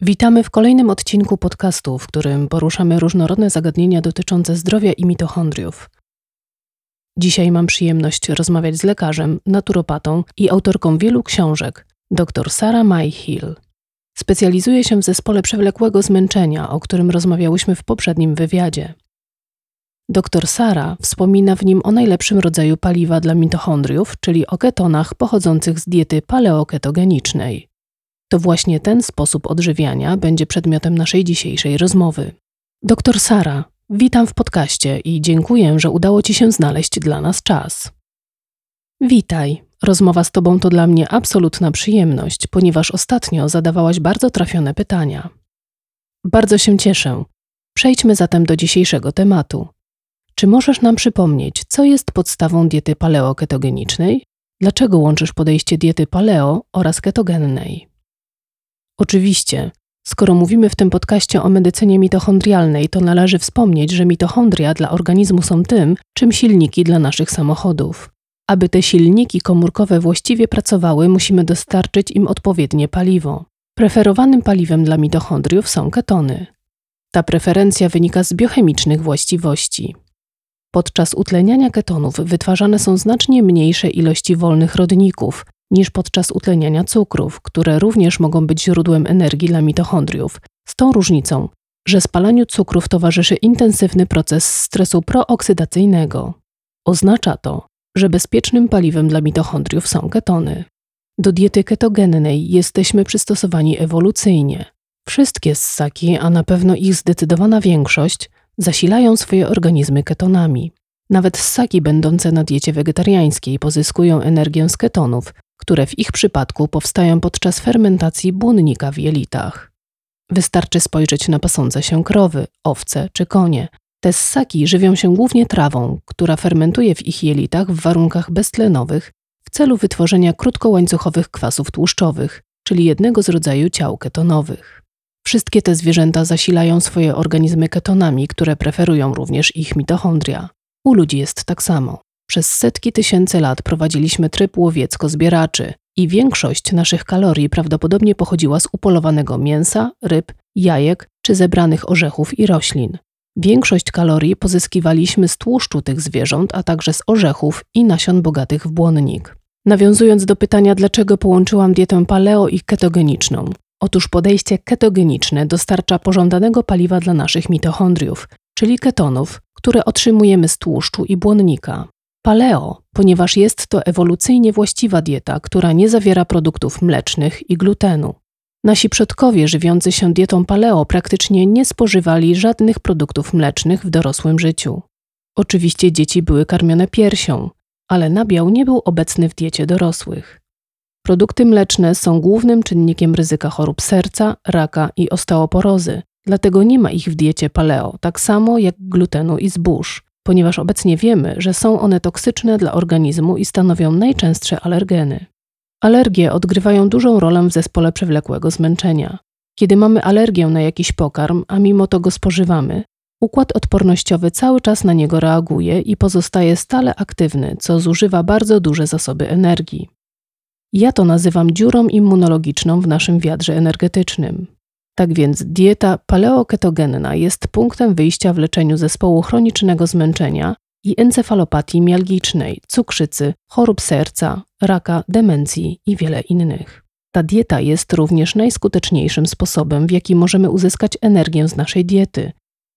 Witamy w kolejnym odcinku podcastu, w którym poruszamy różnorodne zagadnienia dotyczące zdrowia i mitochondriów. Dzisiaj mam przyjemność rozmawiać z lekarzem, naturopatą i autorką wielu książek, dr Sarah May Hill. Specjalizuje się w zespole przewlekłego zmęczenia, o którym rozmawiałyśmy w poprzednim wywiadzie. Dr Sara wspomina w nim o najlepszym rodzaju paliwa dla mitochondriów, czyli o ketonach pochodzących z diety paleoketogenicznej. To właśnie ten sposób odżywiania będzie przedmiotem naszej dzisiejszej rozmowy. Doktor Sara, witam w podcaście i dziękuję, że udało Ci się znaleźć dla nas czas. Witaj. Rozmowa z Tobą to dla mnie absolutna przyjemność, ponieważ ostatnio zadawałaś bardzo trafione pytania. Bardzo się cieszę. Przejdźmy zatem do dzisiejszego tematu. Czy możesz nam przypomnieć, co jest podstawą diety paleoketogenicznej? Dlaczego łączysz podejście diety paleo oraz ketogennej? Oczywiście, skoro mówimy w tym podcaście o medycynie mitochondrialnej, to należy wspomnieć, że mitochondria dla organizmu są tym, czym silniki dla naszych samochodów. Aby te silniki komórkowe właściwie pracowały, musimy dostarczyć im odpowiednie paliwo. Preferowanym paliwem dla mitochondriów są ketony. Ta preferencja wynika z biochemicznych właściwości. Podczas utleniania ketonów wytwarzane są znacznie mniejsze ilości wolnych rodników, niż podczas utleniania cukrów, które również mogą być źródłem energii dla mitochondriów, z tą różnicą, że spalaniu cukrów towarzyszy intensywny proces stresu prooksydacyjnego. Oznacza to, że bezpiecznym paliwem dla mitochondriów są ketony. Do diety ketogennej jesteśmy przystosowani ewolucyjnie. Wszystkie ssaki, a na pewno ich zdecydowana większość, zasilają swoje organizmy ketonami. Nawet ssaki będące na diecie wegetariańskiej pozyskują energię z ketonów, które w ich przypadku powstają podczas fermentacji błonnika w jelitach. Wystarczy spojrzeć na pasące się krowy, owce czy konie. Te ssaki żywią się głównie trawą, która fermentuje w ich jelitach w warunkach beztlenowych w celu wytworzenia krótkołańcuchowych kwasów tłuszczowych, czyli jednego z rodzaju ciał ketonowych. Wszystkie te zwierzęta zasilają swoje organizmy ketonami, które preferują również ich mitochondria. U ludzi jest tak samo. Przez setki tysięcy lat prowadziliśmy tryb łowiecko-zbieraczy i większość naszych kalorii prawdopodobnie pochodziła z upolowanego mięsa, ryb, jajek czy zebranych orzechów i roślin. Większość kalorii pozyskiwaliśmy z tłuszczu tych zwierząt, a także z orzechów i nasion bogatych w błonnik. Nawiązując do pytania, dlaczego połączyłam dietę paleo i ketogeniczną. Otóż podejście ketogeniczne dostarcza pożądanego paliwa dla naszych mitochondriów, czyli ketonów, które otrzymujemy z tłuszczu i błonnika. Paleo, ponieważ jest to ewolucyjnie właściwa dieta, która nie zawiera produktów mlecznych i glutenu. Nasi przodkowie żywiący się dietą paleo praktycznie nie spożywali żadnych produktów mlecznych w dorosłym życiu. Oczywiście dzieci były karmione piersią, ale nabiał nie był obecny w diecie dorosłych. Produkty mleczne są głównym czynnikiem ryzyka chorób serca, raka i osteoporozy, dlatego nie ma ich w diecie paleo, tak samo jak glutenu i zbóż ponieważ obecnie wiemy, że są one toksyczne dla organizmu i stanowią najczęstsze alergeny. Alergie odgrywają dużą rolę w zespole przewlekłego zmęczenia. Kiedy mamy alergię na jakiś pokarm, a mimo to go spożywamy, układ odpornościowy cały czas na niego reaguje i pozostaje stale aktywny, co zużywa bardzo duże zasoby energii. Ja to nazywam dziurą immunologiczną w naszym wiadrze energetycznym. Tak więc dieta paleoketogenna jest punktem wyjścia w leczeniu zespołu chronicznego zmęczenia i encefalopatii mialgicznej, cukrzycy, chorób serca, raka, demencji i wiele innych. Ta dieta jest również najskuteczniejszym sposobem, w jaki możemy uzyskać energię z naszej diety,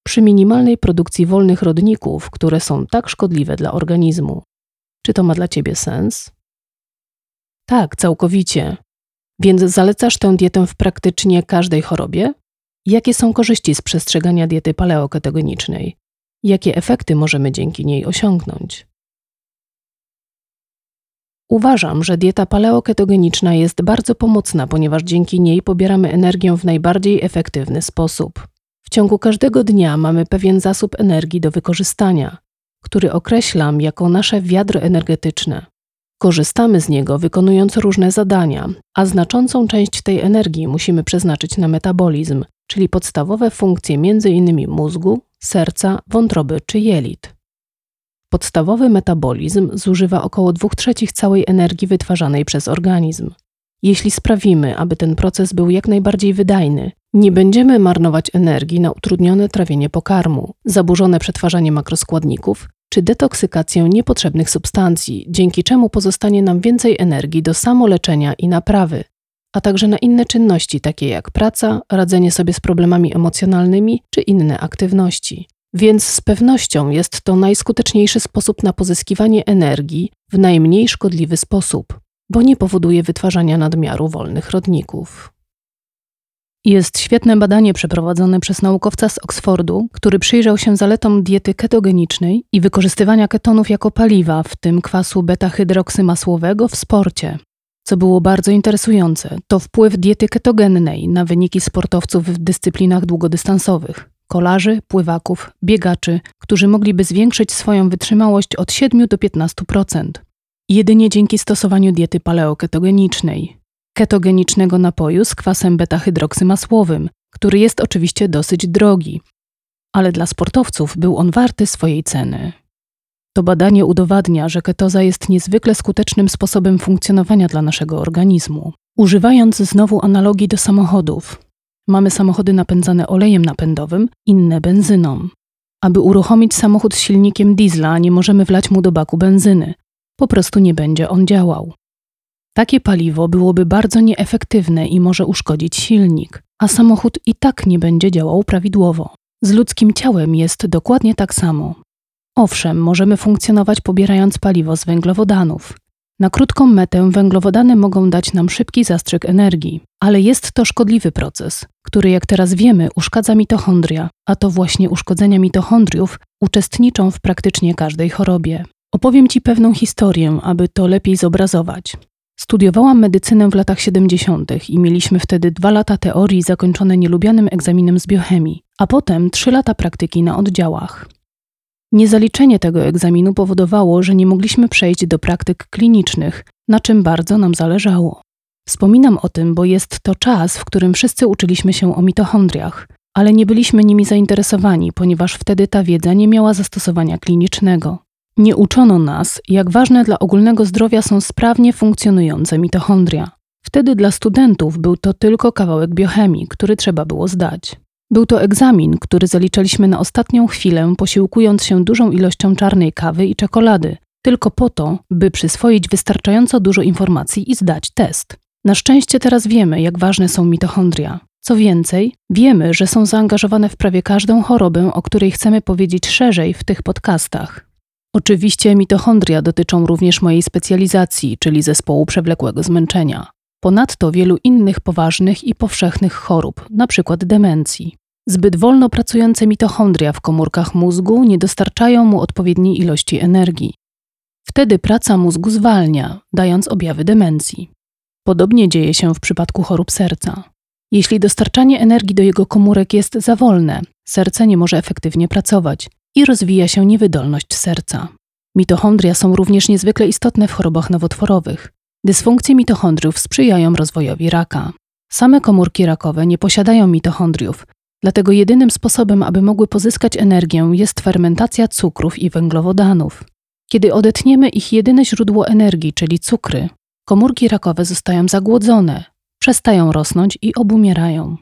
przy minimalnej produkcji wolnych rodników, które są tak szkodliwe dla organizmu. Czy to ma dla Ciebie sens? Tak, całkowicie. Więc zalecasz tę dietę w praktycznie każdej chorobie? Jakie są korzyści z przestrzegania diety paleoketogenicznej? Jakie efekty możemy dzięki niej osiągnąć? Uważam, że dieta paleoketogeniczna jest bardzo pomocna, ponieważ dzięki niej pobieramy energię w najbardziej efektywny sposób. W ciągu każdego dnia mamy pewien zasób energii do wykorzystania, który określam jako nasze wiadro energetyczne. Korzystamy z niego wykonując różne zadania, a znaczącą część tej energii musimy przeznaczyć na metabolizm, czyli podstawowe funkcje m.in. mózgu, serca, wątroby czy jelit. Podstawowy metabolizm zużywa około 2 trzecich całej energii wytwarzanej przez organizm. Jeśli sprawimy, aby ten proces był jak najbardziej wydajny, Nie będziemy marnować energii na utrudnione trawienie pokarmu, zaburzone przetwarzanie makroskładników czy detoksykację niepotrzebnych substancji, dzięki czemu pozostanie nam więcej energii do samoleczenia i naprawy, a także na inne czynności takie jak praca, radzenie sobie z problemami emocjonalnymi czy inne aktywności. Więc z pewnością jest to najskuteczniejszy sposób na pozyskiwanie energii w najmniej szkodliwy sposób, bo nie powoduje wytwarzania nadmiaru wolnych rodników. Jest świetne badanie przeprowadzone przez naukowca z Oksfordu, który przyjrzał się zaletom diety ketogenicznej i wykorzystywania ketonów jako paliwa, w tym kwasu beta-hydroksymasłowego w sporcie. Co było bardzo interesujące, to wpływ diety ketogennej na wyniki sportowców w dyscyplinach długodystansowych kolarzy, pływaków, biegaczy, którzy mogliby zwiększyć swoją wytrzymałość od 7 do 15%. Jedynie dzięki stosowaniu diety paleoketogenicznej, ketogenicznego napoju z kwasem beta-hydroksymasłowym, który jest oczywiście dosyć drogi, ale dla sportowców był on warty swojej ceny. To badanie udowadnia, że ketoza jest niezwykle skutecznym sposobem funkcjonowania dla naszego organizmu. Używając znowu analogii do samochodów, mamy samochody napędzane olejem napędowym, inne benzyną. Aby uruchomić samochód z silnikiem diesla, nie możemy wlać mu do baku benzyny. Po prostu nie będzie on działał. Takie paliwo byłoby bardzo nieefektywne i może uszkodzić silnik, a samochód i tak nie będzie działał prawidłowo. Z ludzkim ciałem jest dokładnie tak samo. Owszem, możemy funkcjonować pobierając paliwo z węglowodanów. Na krótką metę węglowodany mogą dać nam szybki zastrzyk energii, ale jest to szkodliwy proces, który jak teraz wiemy uszkadza mitochondria, a to właśnie uszkodzenia mitochondriów uczestniczą w praktycznie każdej chorobie. Opowiem Ci pewną historię, aby to lepiej zobrazować. Studiowałam medycynę w latach 70. i mieliśmy wtedy dwa lata teorii zakończone nielubianym egzaminem z biochemii, a potem trzy lata praktyki na oddziałach. Niezaliczenie tego egzaminu powodowało, że nie mogliśmy przejść do praktyk klinicznych, na czym bardzo nam zależało. Wspominam o tym, bo jest to czas, w którym wszyscy uczyliśmy się o mitochondriach, ale nie byliśmy nimi zainteresowani, ponieważ wtedy ta wiedza nie miała zastosowania klinicznego. Nie uczono nas, jak ważne dla ogólnego zdrowia są sprawnie funkcjonujące mitochondria. Wtedy dla studentów był to tylko kawałek biochemii, który trzeba było zdać. Był to egzamin, który zaliczaliśmy na ostatnią chwilę, posiłkując się dużą ilością czarnej kawy i czekolady, tylko po to, by przyswoić wystarczająco dużo informacji i zdać test. Na szczęście teraz wiemy, jak ważne są mitochondria. Co więcej, wiemy, że są zaangażowane w prawie każdą chorobę, o której chcemy powiedzieć szerzej w tych podcastach. Oczywiście mitochondria dotyczą również mojej specjalizacji, czyli zespołu przewlekłego zmęczenia. Ponadto wielu innych poważnych i powszechnych chorób, np. demencji. Zbyt wolno pracujące mitochondria w komórkach mózgu nie dostarczają mu odpowiedniej ilości energii. Wtedy praca mózgu zwalnia, dając objawy demencji. Podobnie dzieje się w przypadku chorób serca. Jeśli dostarczanie energii do jego komórek jest za wolne, serce nie może efektywnie pracować i rozwija się niewydolność serca. Mitochondria są również niezwykle istotne w chorobach nowotworowych. Dysfunkcje mitochondriów sprzyjają rozwojowi raka. Same komórki rakowe nie posiadają mitochondriów, dlatego jedynym sposobem, aby mogły pozyskać energię, jest fermentacja cukrów i węglowodanów. Kiedy odetniemy ich jedyne źródło energii, czyli cukry, komórki rakowe zostają zagłodzone, przestają rosnąć i obumierają.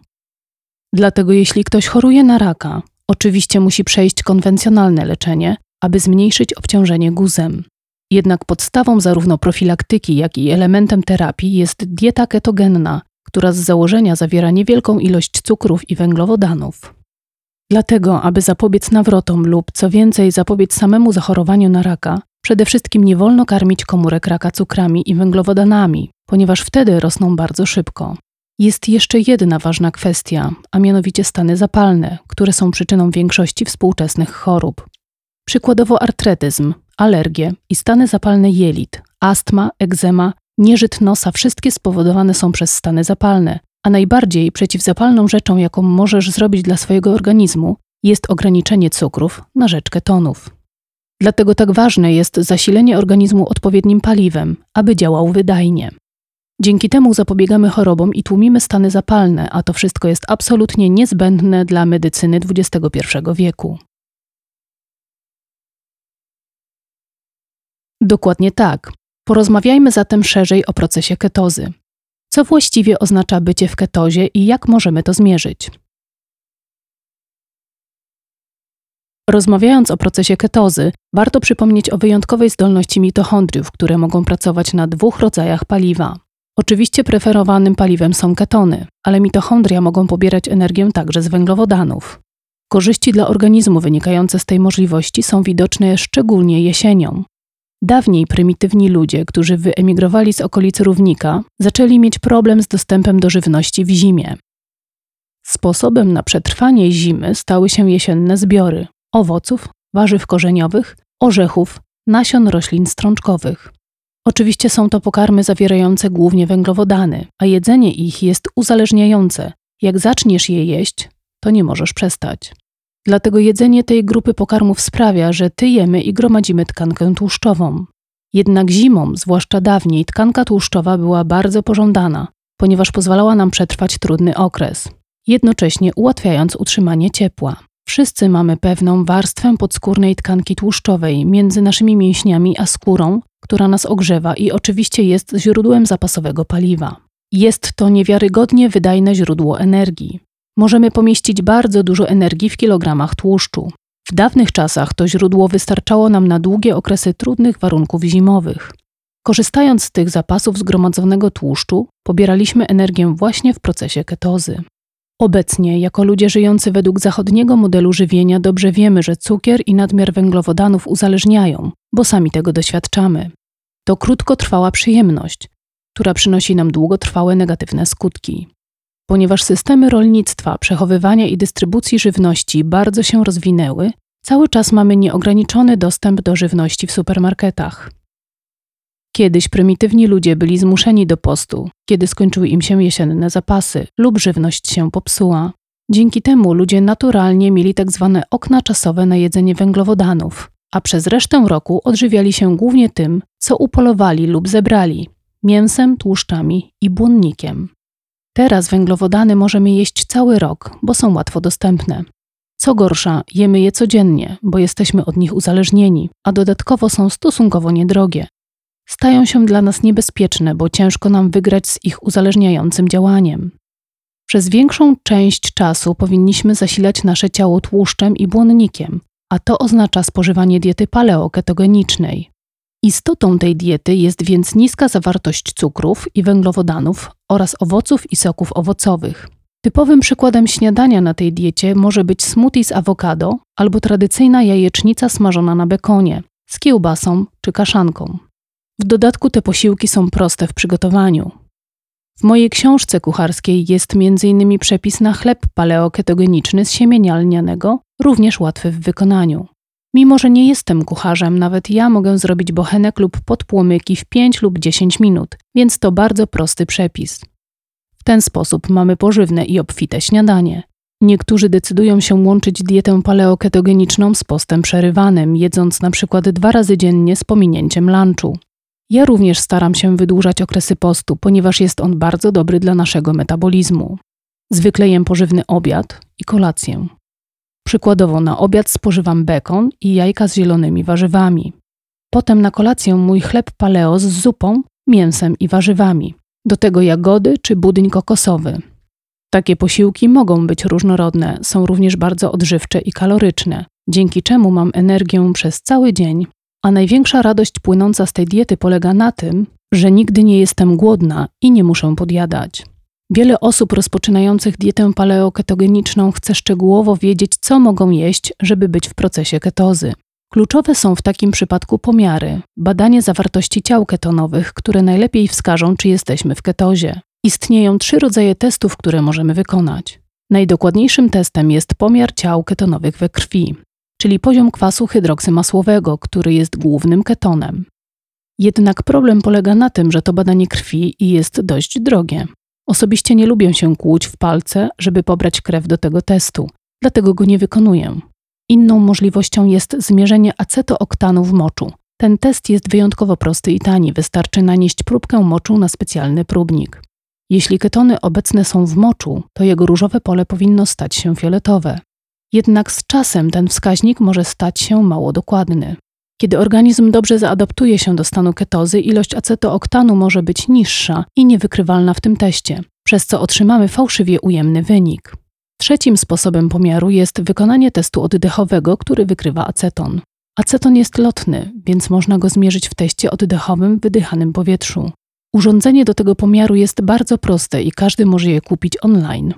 Dlatego jeśli ktoś choruje na raka, oczywiście musi przejść konwencjonalne leczenie, aby zmniejszyć obciążenie guzem. Jednak podstawą zarówno profilaktyki, jak i elementem terapii jest dieta ketogenna, która z założenia zawiera niewielką ilość cukrów i węglowodanów. Dlatego, aby zapobiec nawrotom lub co więcej zapobiec samemu zachorowaniu na raka, przede wszystkim nie wolno karmić komórek raka cukrami i węglowodanami, ponieważ wtedy rosną bardzo szybko. Jest jeszcze jedna ważna kwestia, a mianowicie stany zapalne, które są przyczyną większości współczesnych chorób. Przykładowo artretyzm, alergie i stany zapalne jelit, astma, egzema, nieżyt nosa wszystkie spowodowane są przez stany zapalne, a najbardziej przeciwzapalną rzeczą, jaką możesz zrobić dla swojego organizmu, jest ograniczenie cukrów na rzecz ketonów. Dlatego tak ważne jest zasilenie organizmu odpowiednim paliwem, aby działał wydajnie. Dzięki temu zapobiegamy chorobom i tłumimy stany zapalne, a to wszystko jest absolutnie niezbędne dla medycyny XXI wieku. Dokładnie tak. Porozmawiajmy zatem szerzej o procesie ketozy. Co właściwie oznacza bycie w ketozie i jak możemy to zmierzyć? Rozmawiając o procesie ketozy, warto przypomnieć o wyjątkowej zdolności mitochondriów, które mogą pracować na dwóch rodzajach paliwa. Oczywiście preferowanym paliwem są ketony, ale mitochondria mogą pobierać energię także z węglowodanów. Korzyści dla organizmu wynikające z tej możliwości są widoczne szczególnie jesienią. Dawniej prymitywni ludzie, którzy wyemigrowali z okolic równika, zaczęli mieć problem z dostępem do żywności w zimie. Sposobem na przetrwanie zimy stały się jesienne zbiory owoców, warzyw korzeniowych, orzechów, nasion roślin strączkowych. Oczywiście są to pokarmy zawierające głównie węglowodany, a jedzenie ich jest uzależniające. Jak zaczniesz je jeść, to nie możesz przestać. Dlatego jedzenie tej grupy pokarmów sprawia, że tyjemy i gromadzimy tkankę tłuszczową. Jednak zimą, zwłaszcza dawniej, tkanka tłuszczowa była bardzo pożądana, ponieważ pozwalała nam przetrwać trudny okres, jednocześnie ułatwiając utrzymanie ciepła. Wszyscy mamy pewną warstwę podskórnej tkanki tłuszczowej między naszymi mięśniami a skórą, która nas ogrzewa i oczywiście jest źródłem zapasowego paliwa. Jest to niewiarygodnie wydajne źródło energii. Możemy pomieścić bardzo dużo energii w kilogramach tłuszczu. W dawnych czasach to źródło wystarczało nam na długie okresy trudnych warunków zimowych. Korzystając z tych zapasów zgromadzonego tłuszczu, pobieraliśmy energię właśnie w procesie ketozy. Obecnie, jako ludzie żyjący według zachodniego modelu żywienia, dobrze wiemy, że cukier i nadmiar węglowodanów uzależniają, bo sami tego doświadczamy. To krótkotrwała przyjemność, która przynosi nam długotrwałe negatywne skutki. Ponieważ systemy rolnictwa, przechowywania i dystrybucji żywności bardzo się rozwinęły, cały czas mamy nieograniczony dostęp do żywności w supermarketach. Kiedyś prymitywni ludzie byli zmuszeni do postu, kiedy skończyły im się jesienne zapasy lub żywność się popsuła. Dzięki temu ludzie naturalnie mieli tak zwane okna czasowe na jedzenie węglowodanów, a przez resztę roku odżywiali się głównie tym, co upolowali lub zebrali mięsem, tłuszczami i błonnikiem. Teraz węglowodany możemy jeść cały rok, bo są łatwo dostępne. Co gorsza, jemy je codziennie, bo jesteśmy od nich uzależnieni, a dodatkowo są stosunkowo niedrogie stają się dla nas niebezpieczne, bo ciężko nam wygrać z ich uzależniającym działaniem. Przez większą część czasu powinniśmy zasilać nasze ciało tłuszczem i błonnikiem, a to oznacza spożywanie diety paleoketogenicznej. Istotą tej diety jest więc niska zawartość cukrów i węglowodanów oraz owoców i soków owocowych. Typowym przykładem śniadania na tej diecie może być smoothie z awokado albo tradycyjna jajecznica smażona na bekonie, z kiełbasą czy kaszanką. W dodatku te posiłki są proste w przygotowaniu. W mojej książce kucharskiej jest m.in. przepis na chleb paleoketogeniczny z siemienia lnianego, również łatwy w wykonaniu. Mimo, że nie jestem kucharzem, nawet ja mogę zrobić bochenek lub podpłomyki w 5 lub 10 minut, więc to bardzo prosty przepis. W ten sposób mamy pożywne i obfite śniadanie. Niektórzy decydują się łączyć dietę paleoketogeniczną z postem przerywanym, jedząc na przykład dwa razy dziennie z pominięciem lunchu. Ja również staram się wydłużać okresy postu, ponieważ jest on bardzo dobry dla naszego metabolizmu. Zwykle jem pożywny obiad i kolację. Przykładowo na obiad spożywam bekon i jajka z zielonymi warzywami. Potem na kolację mój chleb paleo z zupą, mięsem i warzywami. Do tego jagody czy budyń kokosowy. Takie posiłki mogą być różnorodne, są również bardzo odżywcze i kaloryczne, dzięki czemu mam energię przez cały dzień a największa radość płynąca z tej diety polega na tym, że nigdy nie jestem głodna i nie muszę podjadać. Wiele osób rozpoczynających dietę paleoketogeniczną chce szczegółowo wiedzieć, co mogą jeść, żeby być w procesie ketozy. Kluczowe są w takim przypadku pomiary, badanie zawartości ciał ketonowych, które najlepiej wskażą, czy jesteśmy w ketozie. Istnieją trzy rodzaje testów, które możemy wykonać. Najdokładniejszym testem jest pomiar ciał ketonowych we krwi czyli poziom kwasu hydroksymasłowego, który jest głównym ketonem. Jednak problem polega na tym, że to badanie krwi jest dość drogie. Osobiście nie lubię się kłuć w palce, żeby pobrać krew do tego testu, dlatego go nie wykonuję. Inną możliwością jest zmierzenie acetooktanu w moczu. Ten test jest wyjątkowo prosty i tani, wystarczy nanieść próbkę moczu na specjalny próbnik. Jeśli ketony obecne są w moczu, to jego różowe pole powinno stać się fioletowe. Jednak z czasem ten wskaźnik może stać się mało dokładny. Kiedy organizm dobrze zaadaptuje się do stanu ketozy, ilość acetooktanu może być niższa i niewykrywalna w tym teście, przez co otrzymamy fałszywie ujemny wynik. Trzecim sposobem pomiaru jest wykonanie testu oddechowego, który wykrywa aceton. Aceton jest lotny, więc można go zmierzyć w teście oddechowym w wydychanym powietrzu. Urządzenie do tego pomiaru jest bardzo proste i każdy może je kupić online.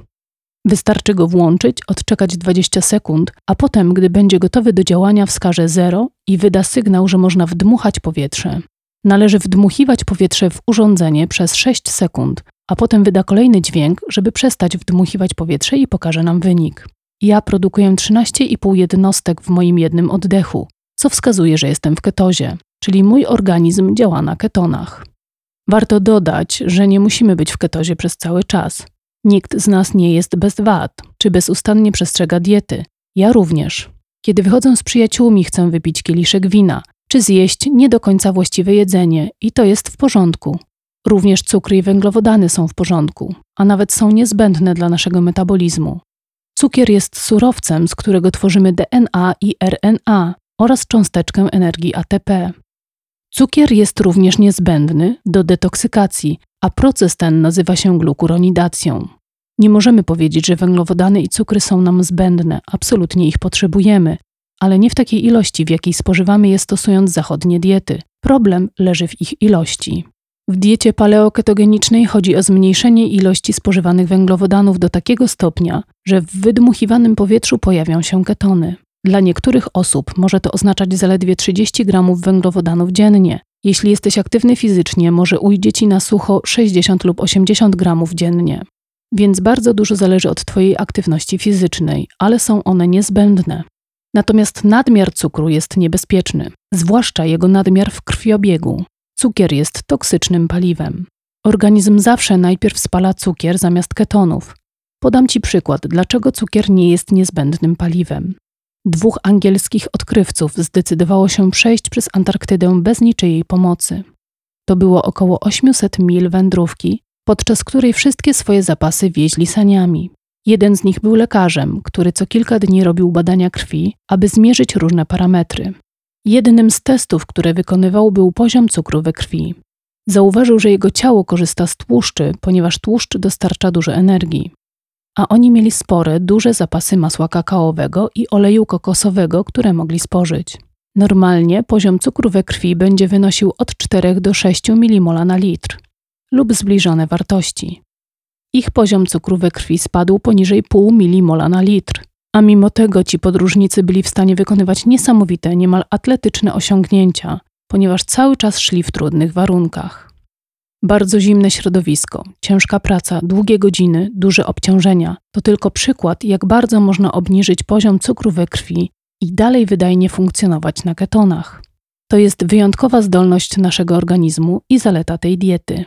Wystarczy go włączyć, odczekać 20 sekund, a potem, gdy będzie gotowy do działania, wskaże 0 i wyda sygnał, że można wdmuchać powietrze. Należy wdmuchiwać powietrze w urządzenie przez 6 sekund, a potem wyda kolejny dźwięk, żeby przestać wdmuchiwać powietrze i pokaże nam wynik. Ja produkuję 13,5 jednostek w moim jednym oddechu, co wskazuje, że jestem w ketozie, czyli mój organizm działa na ketonach. Warto dodać, że nie musimy być w ketozie przez cały czas. Nikt z nas nie jest bez wad, czy bezustannie przestrzega diety. Ja również. Kiedy wychodzę z przyjaciółmi, chcę wypić kieliszek wina, czy zjeść nie do końca właściwe jedzenie, i to jest w porządku. Również cukry i węglowodany są w porządku, a nawet są niezbędne dla naszego metabolizmu. Cukier jest surowcem, z którego tworzymy DNA i RNA oraz cząsteczkę energii ATP. Cukier jest również niezbędny do detoksykacji, a proces ten nazywa się glukuronidacją. Nie możemy powiedzieć, że węglowodany i cukry są nam zbędne, absolutnie ich potrzebujemy, ale nie w takiej ilości, w jakiej spożywamy je stosując zachodnie diety. Problem leży w ich ilości. W diecie paleoketogenicznej chodzi o zmniejszenie ilości spożywanych węglowodanów do takiego stopnia, że w wydmuchiwanym powietrzu pojawią się ketony. Dla niektórych osób może to oznaczać zaledwie 30 gramów węglowodanów dziennie. Jeśli jesteś aktywny fizycznie, może ujdzie ci na sucho 60 lub 80 gramów dziennie. Więc bardzo dużo zależy od Twojej aktywności fizycznej, ale są one niezbędne. Natomiast nadmiar cukru jest niebezpieczny, zwłaszcza jego nadmiar w krwiobiegu. Cukier jest toksycznym paliwem. Organizm zawsze najpierw spala cukier zamiast ketonów. Podam Ci przykład, dlaczego cukier nie jest niezbędnym paliwem. Dwóch angielskich odkrywców zdecydowało się przejść przez Antarktydę bez niczyjej pomocy. To było około 800 mil wędrówki, podczas której wszystkie swoje zapasy wieźli saniami. Jeden z nich był lekarzem, który co kilka dni robił badania krwi, aby zmierzyć różne parametry. Jednym z testów, które wykonywał, był poziom cukru we krwi. Zauważył, że jego ciało korzysta z tłuszczy, ponieważ tłuszcz dostarcza dużo energii. A oni mieli spore, duże zapasy masła kakaowego i oleju kokosowego, które mogli spożyć. Normalnie poziom cukru we krwi będzie wynosił od 4 do 6 mmol na litr lub zbliżone wartości. Ich poziom cukru we krwi spadł poniżej pół milimola na litr, a mimo tego ci podróżnicy byli w stanie wykonywać niesamowite, niemal atletyczne osiągnięcia, ponieważ cały czas szli w trudnych warunkach. Bardzo zimne środowisko, ciężka praca, długie godziny, duże obciążenia to tylko przykład, jak bardzo można obniżyć poziom cukru we krwi i dalej wydajnie funkcjonować na ketonach. To jest wyjątkowa zdolność naszego organizmu i zaleta tej diety.